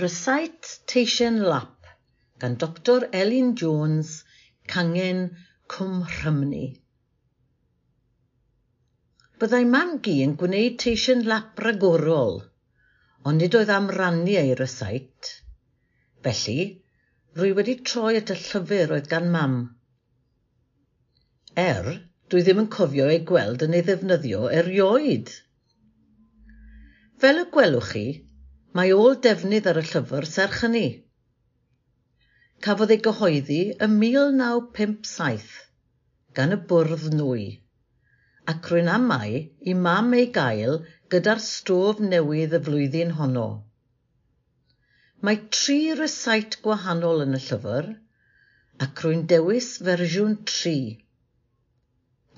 Recitation Lap gan Dr Elin Jones, Cangen, Cwm Rhymni. Byddai mam gi yn gwneud teision lap ragorol, ond nid oedd am rannu ei resait. Felly, rwy wedi troi at y llyfr oedd gan mam. Er, dwi ddim yn cofio ei gweld yn ei ddefnyddio erioed. Fel y gwelwch chi, Mae ôl defnydd ar y llyfr serch hynny. Cafodd ei gyhoeddi ym mil naw pump saith gan y Bwrdd Nwy, ac rwy'n i mam ei gael gyda'r stof newydd y flwyddyn honno. Mae tri resait gwahanol yn y llyfr, ac rwy'n dewis fersiwn tri,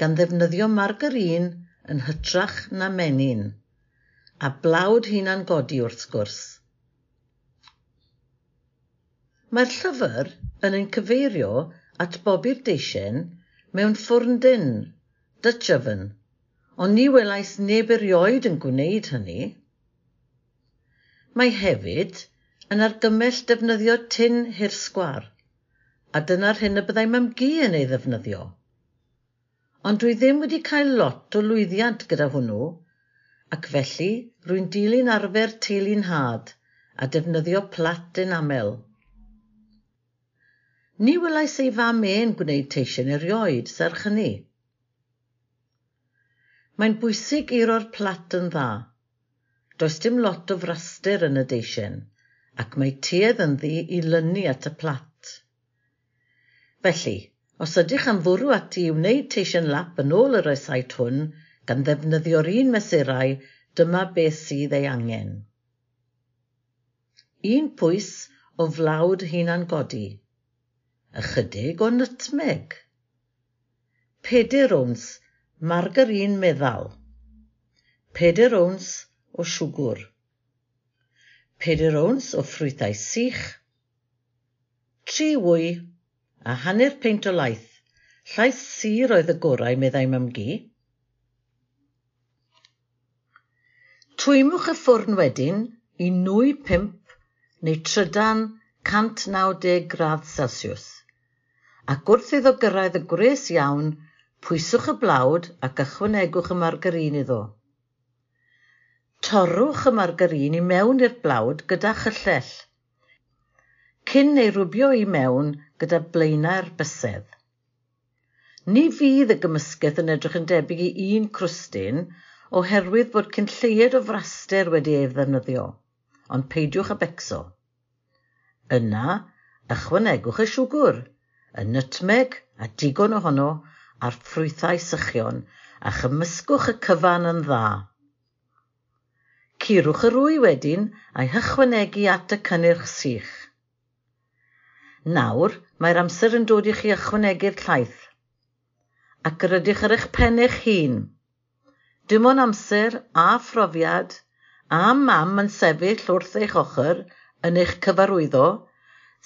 gan ddefnyddio margarin yn hytrach na menyn a blawd hunan-godi wrth gwrs. Mae'r llyfr yn ein cyfeirio at Bobi'r Deisien mewn ffwrn dyn, Dutch oven, ond ni welais neb erioed yn gwneud hynny. Mae hefyd yn argymell defnyddio tin hirsgwar, a dyna'r hyn y byddai mam gi yn ei ddefnyddio. Ond dwi ddim wedi cael lot o lwyddiant gyda hwnnw, ac felly rwy'n dilyn arfer teulu'n had a defnyddio plat yn aml. Ni welais ei fam e'n gwneud teisin erioed, serch hynny. Mae'n bwysig iro'r plat yn dda. Does dim lot o fraster yn y deisyn, ac mae tuedd yn ddi i lynu at y plat. Felly, os ydych am fwrw ati i wneud teisin lap yn ôl yr oesau hwn, Gan ddefnyddio'r un mesurau, dyma beth sydd ei angen. Un pwys o flawd hunan godi, ychydig o nytmeg, Peder owns margarin meddal, Peder owns o siwgr, Peder owns o ffrwythau sych, tri wwy a hanner peint o laeth, llais sir oedd y gorau meddai mam Twymwch y ffwrn wedyn i nwy pump neu trydan cant naw deg gradd Celsius, ac wrth iddo gyrraedd y gwres iawn, pwyswch y blawd ac ychwanegwch y margarin iddo. Torrwch y margarin i mewn i'r blawd gyda chyllell, cyn ei rwbio i mewn gyda blaenau'r bysedd. Ni fydd y gymysgedd yn edrych yn debyg i un crwstyn, oherwydd bod cynlleied o fraster wedi ei ddefnyddio, ond peidiwch â becso. Yna, ychwanegwch y siwgr, y nytmeg a digon ohono a'r ffrwythau sychion a chymysgwch y cyfan yn dda. Curwch y rwy wedyn a'i hychwanegu at y cynnyrch sych. Nawr, mae'r amser yn dod i chi ychwanegu'r llaeth ac rydych ar eich pen eich hun. Dim ond amser a phrofiad a mam yn sefyll wrth eich ochr yn eich cyfarwyddo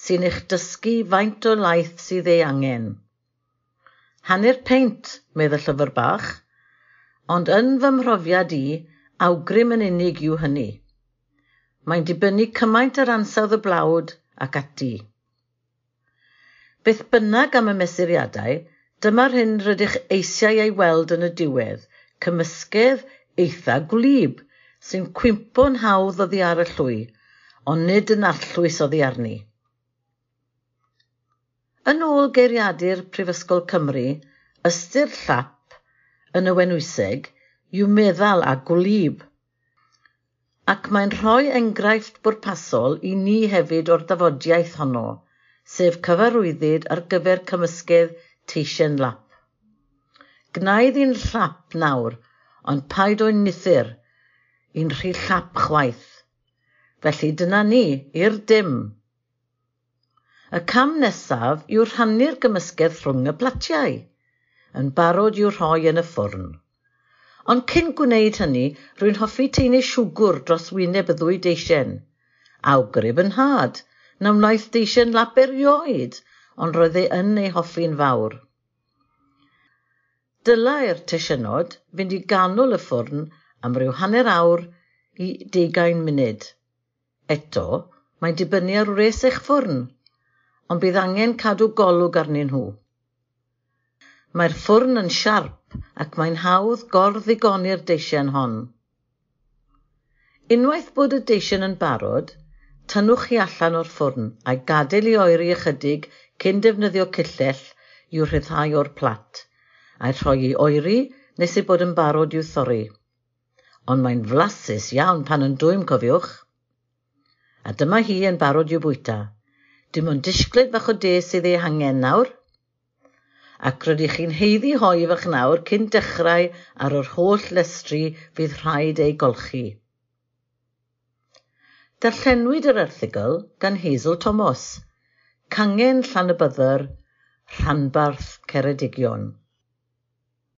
sy'n eich dysgu faint o laeth sydd ei angen. Hanner peint, medd y llyfr bach, ond yn fy mhrofiad i, awgrym yn unig yw hynny. Mae'n dibynnu cymaint ar ansawdd y blawd ac ati. Beth bynnag am y mesuriadau, dyma'r hyn rydych eisiau ei weld yn y diwedd – cymysgedd eitha gwlyb sy'n cwympo'n hawdd oddi ar y llwy, ond nid yn allwys oddi arni. Yn ôl geiriadur Prifysgol Cymru, ystyr llap yn y Wenwyseg yw meddal a gwlyb, ac mae'n rhoi enghraifft bwrpasol i ni hefyd o'r dafodiaeth honno, sef cyfarwyddyd ar gyfer cymysgedd teisen lap. Gnaidd i'n llap nawr, ond paid o'n nithyr, i'n rhy llap chwaith. Felly dyna ni, i'r dim. Y cam nesaf yw rhannu'r gymysgedd rhwng y platiau, yn barod i'w rhoi yn y ffwrn. Ond cyn gwneud hynny, rwy'n hoffi teini siwgr dros wyneb y ddwy deisen. Awgrib yn had, na wnaeth deisen lap erioed, ond roedd ei yn ei hoffi'n fawr. Dylai'r tesiynod fynd i ganol y ffwrn am ryw hanner awr i deugain munud. Eto, mae'n dibynnu ar wres eich ffwrn, ond bydd angen cadw golwg arnyn nhw. Mae'r ffwrn yn siarp ac mae'n hawdd gor-ddigonir deisen hon. Unwaith bod y deisen yn barod, tynnwch chi allan o'r ffwrn a'i gadael i oeri ychydig cyn defnyddio cyllell i'w rhyddhau o'r plat a'i rhoi i oeri nes ei bod yn barod i'w thorri. Ond mae'n flasus iawn pan yn dwym cofiwch. A dyma hi yn barod i'w bwyta. Dim ond disgled fach o de sydd ei hangen nawr. Ac rydych chi'n heiddi hoi fach nawr cyn dechrau ar yr holl lestri fydd rhaid ei golchi. Darllenwyd yr erthigol gan Hazel Thomas, Cangen Llanabyddyr, Rhanbarth Ceredigion.